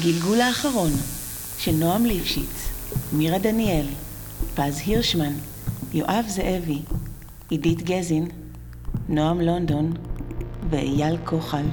הגלגול האחרון של נועם ליפשיץ, מירה דניאל, פז הירשמן, יואב זאבי, עידית גזין, נועם לונדון ואייל כוחל.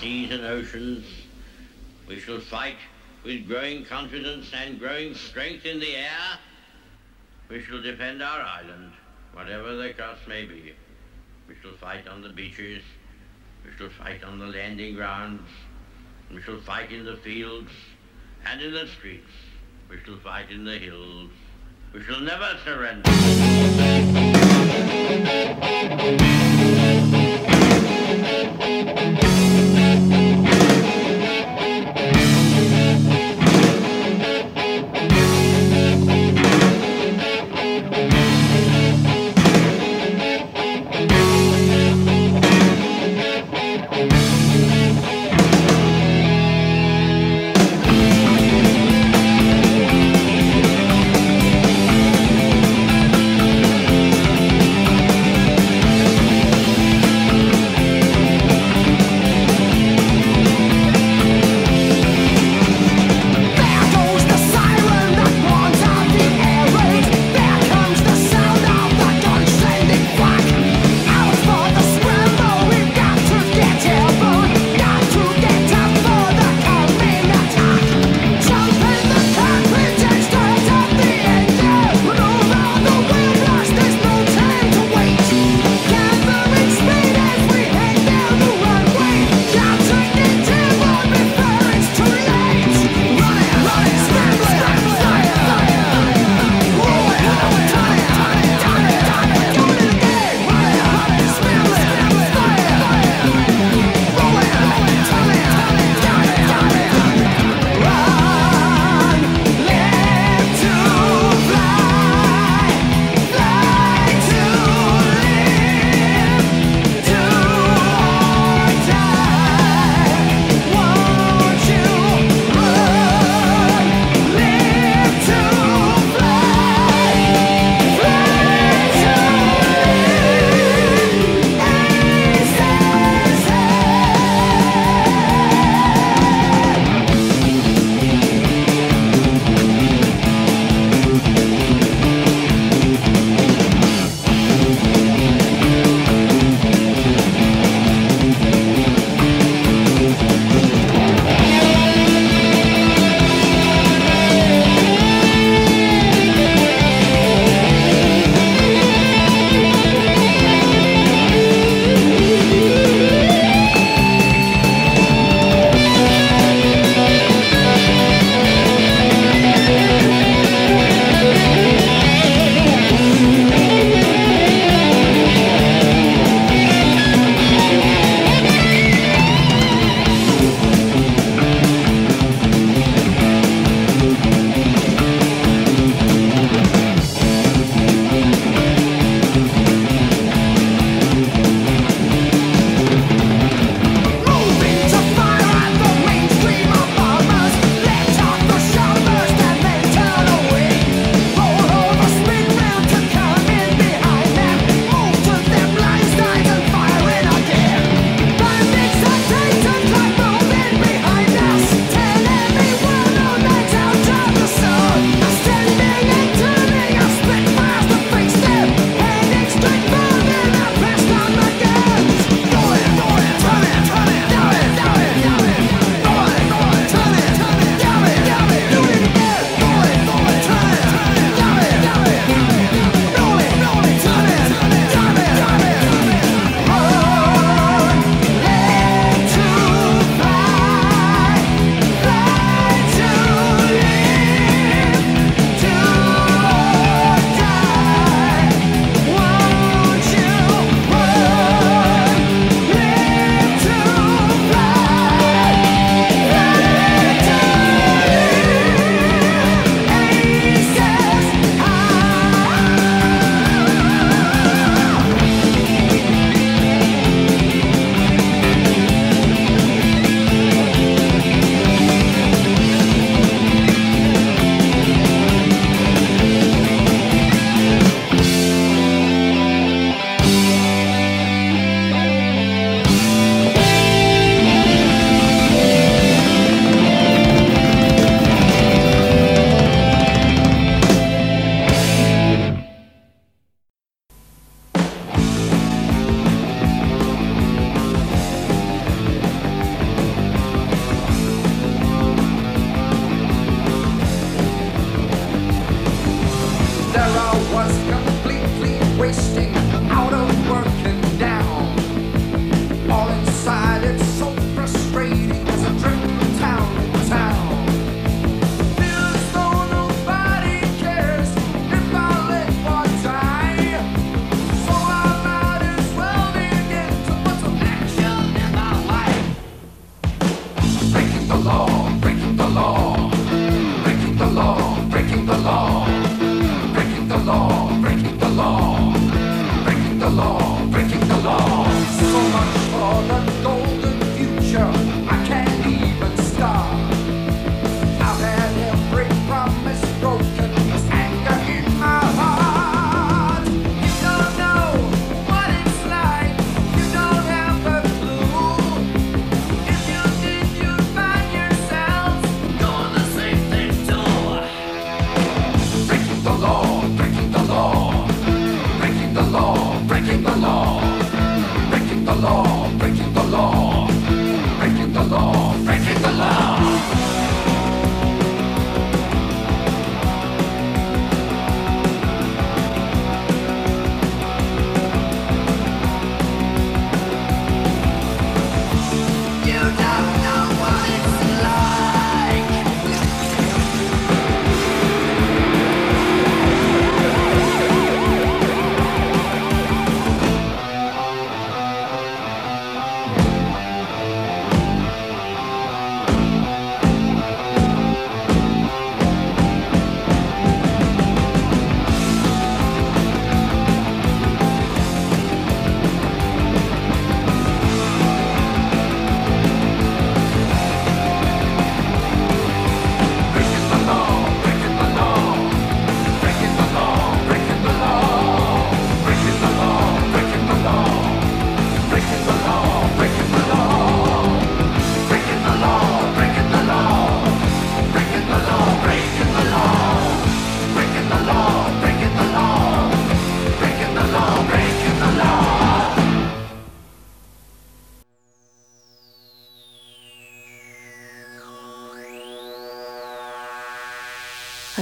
seas and oceans. We shall fight with growing confidence and growing strength in the air. We shall defend our island, whatever the cost may be. We shall fight on the beaches. We shall fight on the landing grounds. We shall fight in the fields and in the streets. We shall fight in the hills. We shall never surrender.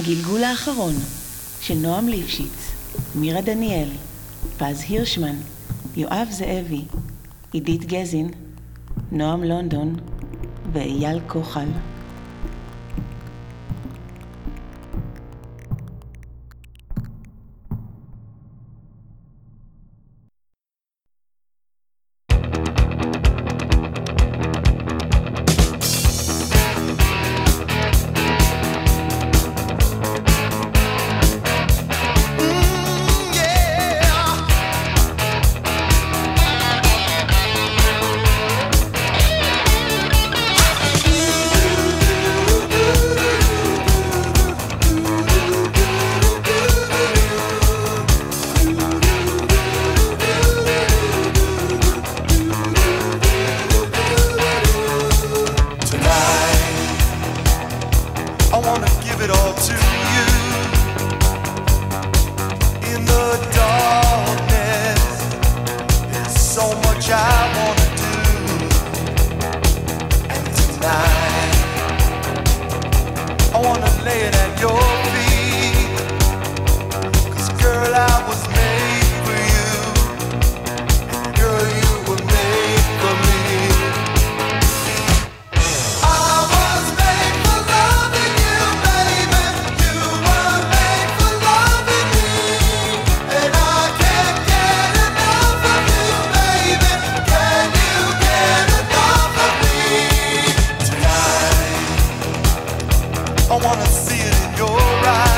הגלגול האחרון של נועם ליפשיץ, מירה דניאל, פז הירשמן, יואב זאבי, עידית גזין, נועם לונדון ואייל כוחל. I wanna see it in your eyes.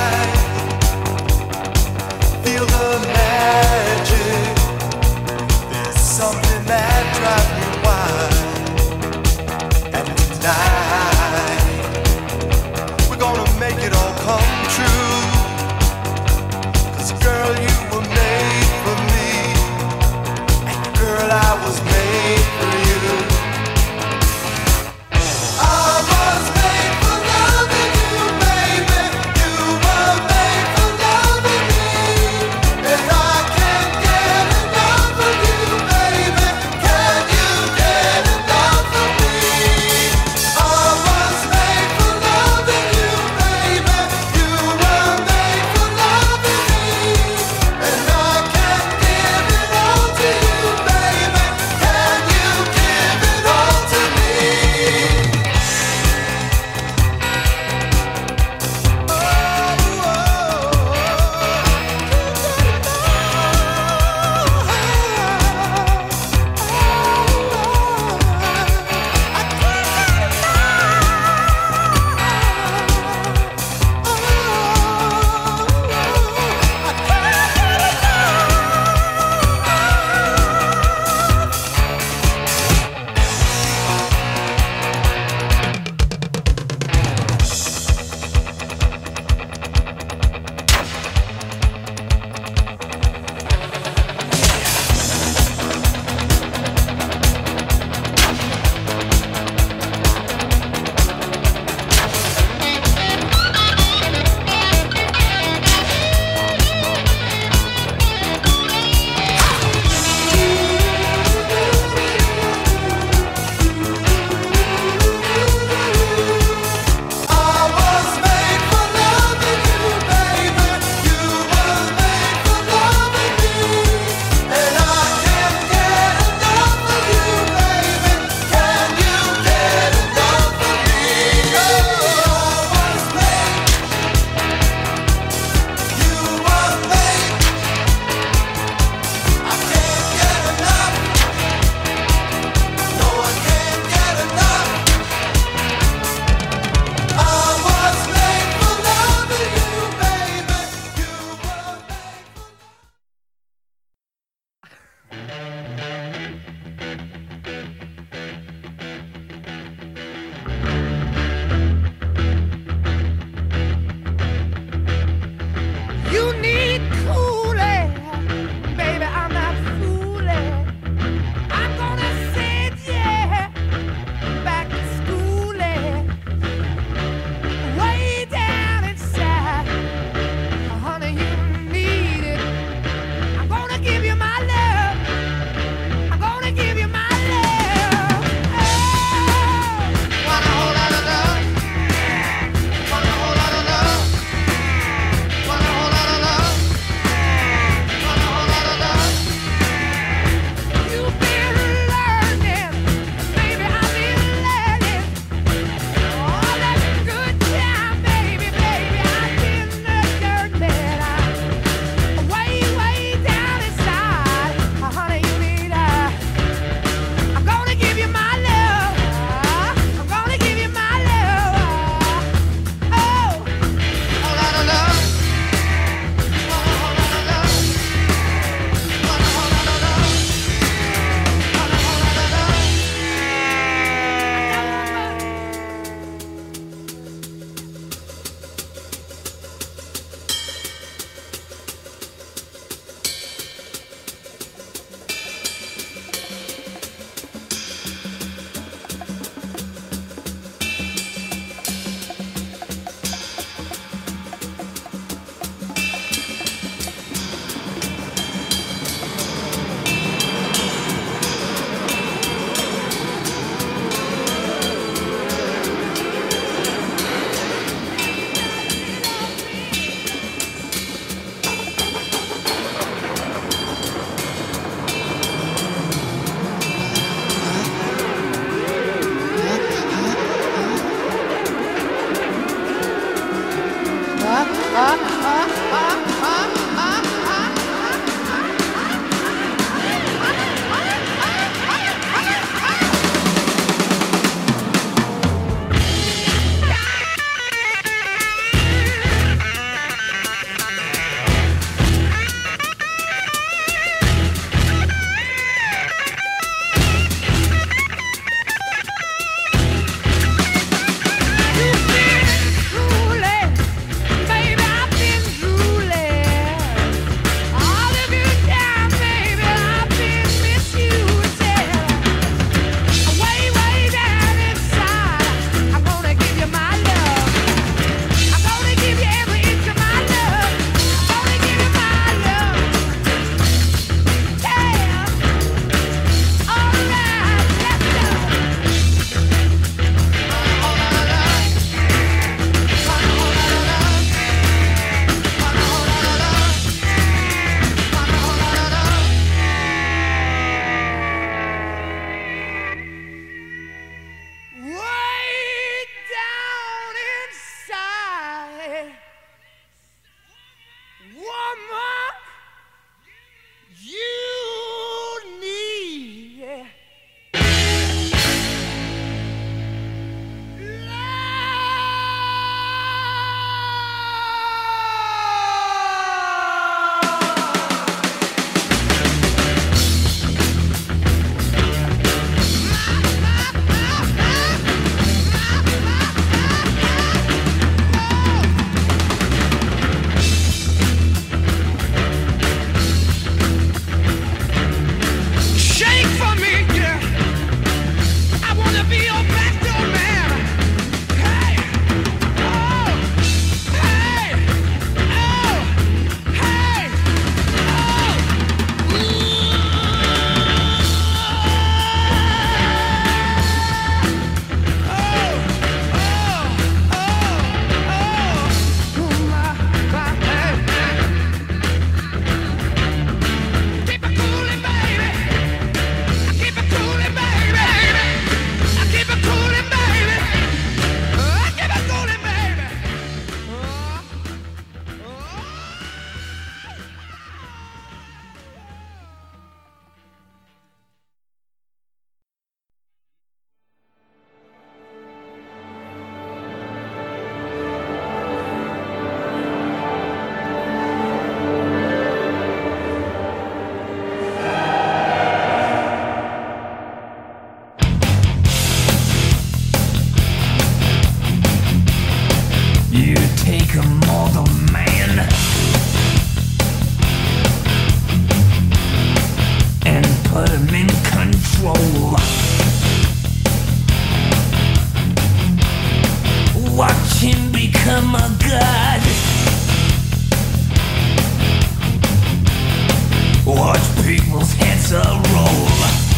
Watch people's heads roll.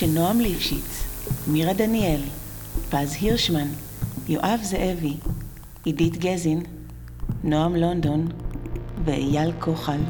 של נועם ליפשיץ, מירה דניאל, פז הירשמן, יואב זאבי, עידית גזין, נועם לונדון ואייל כוחל.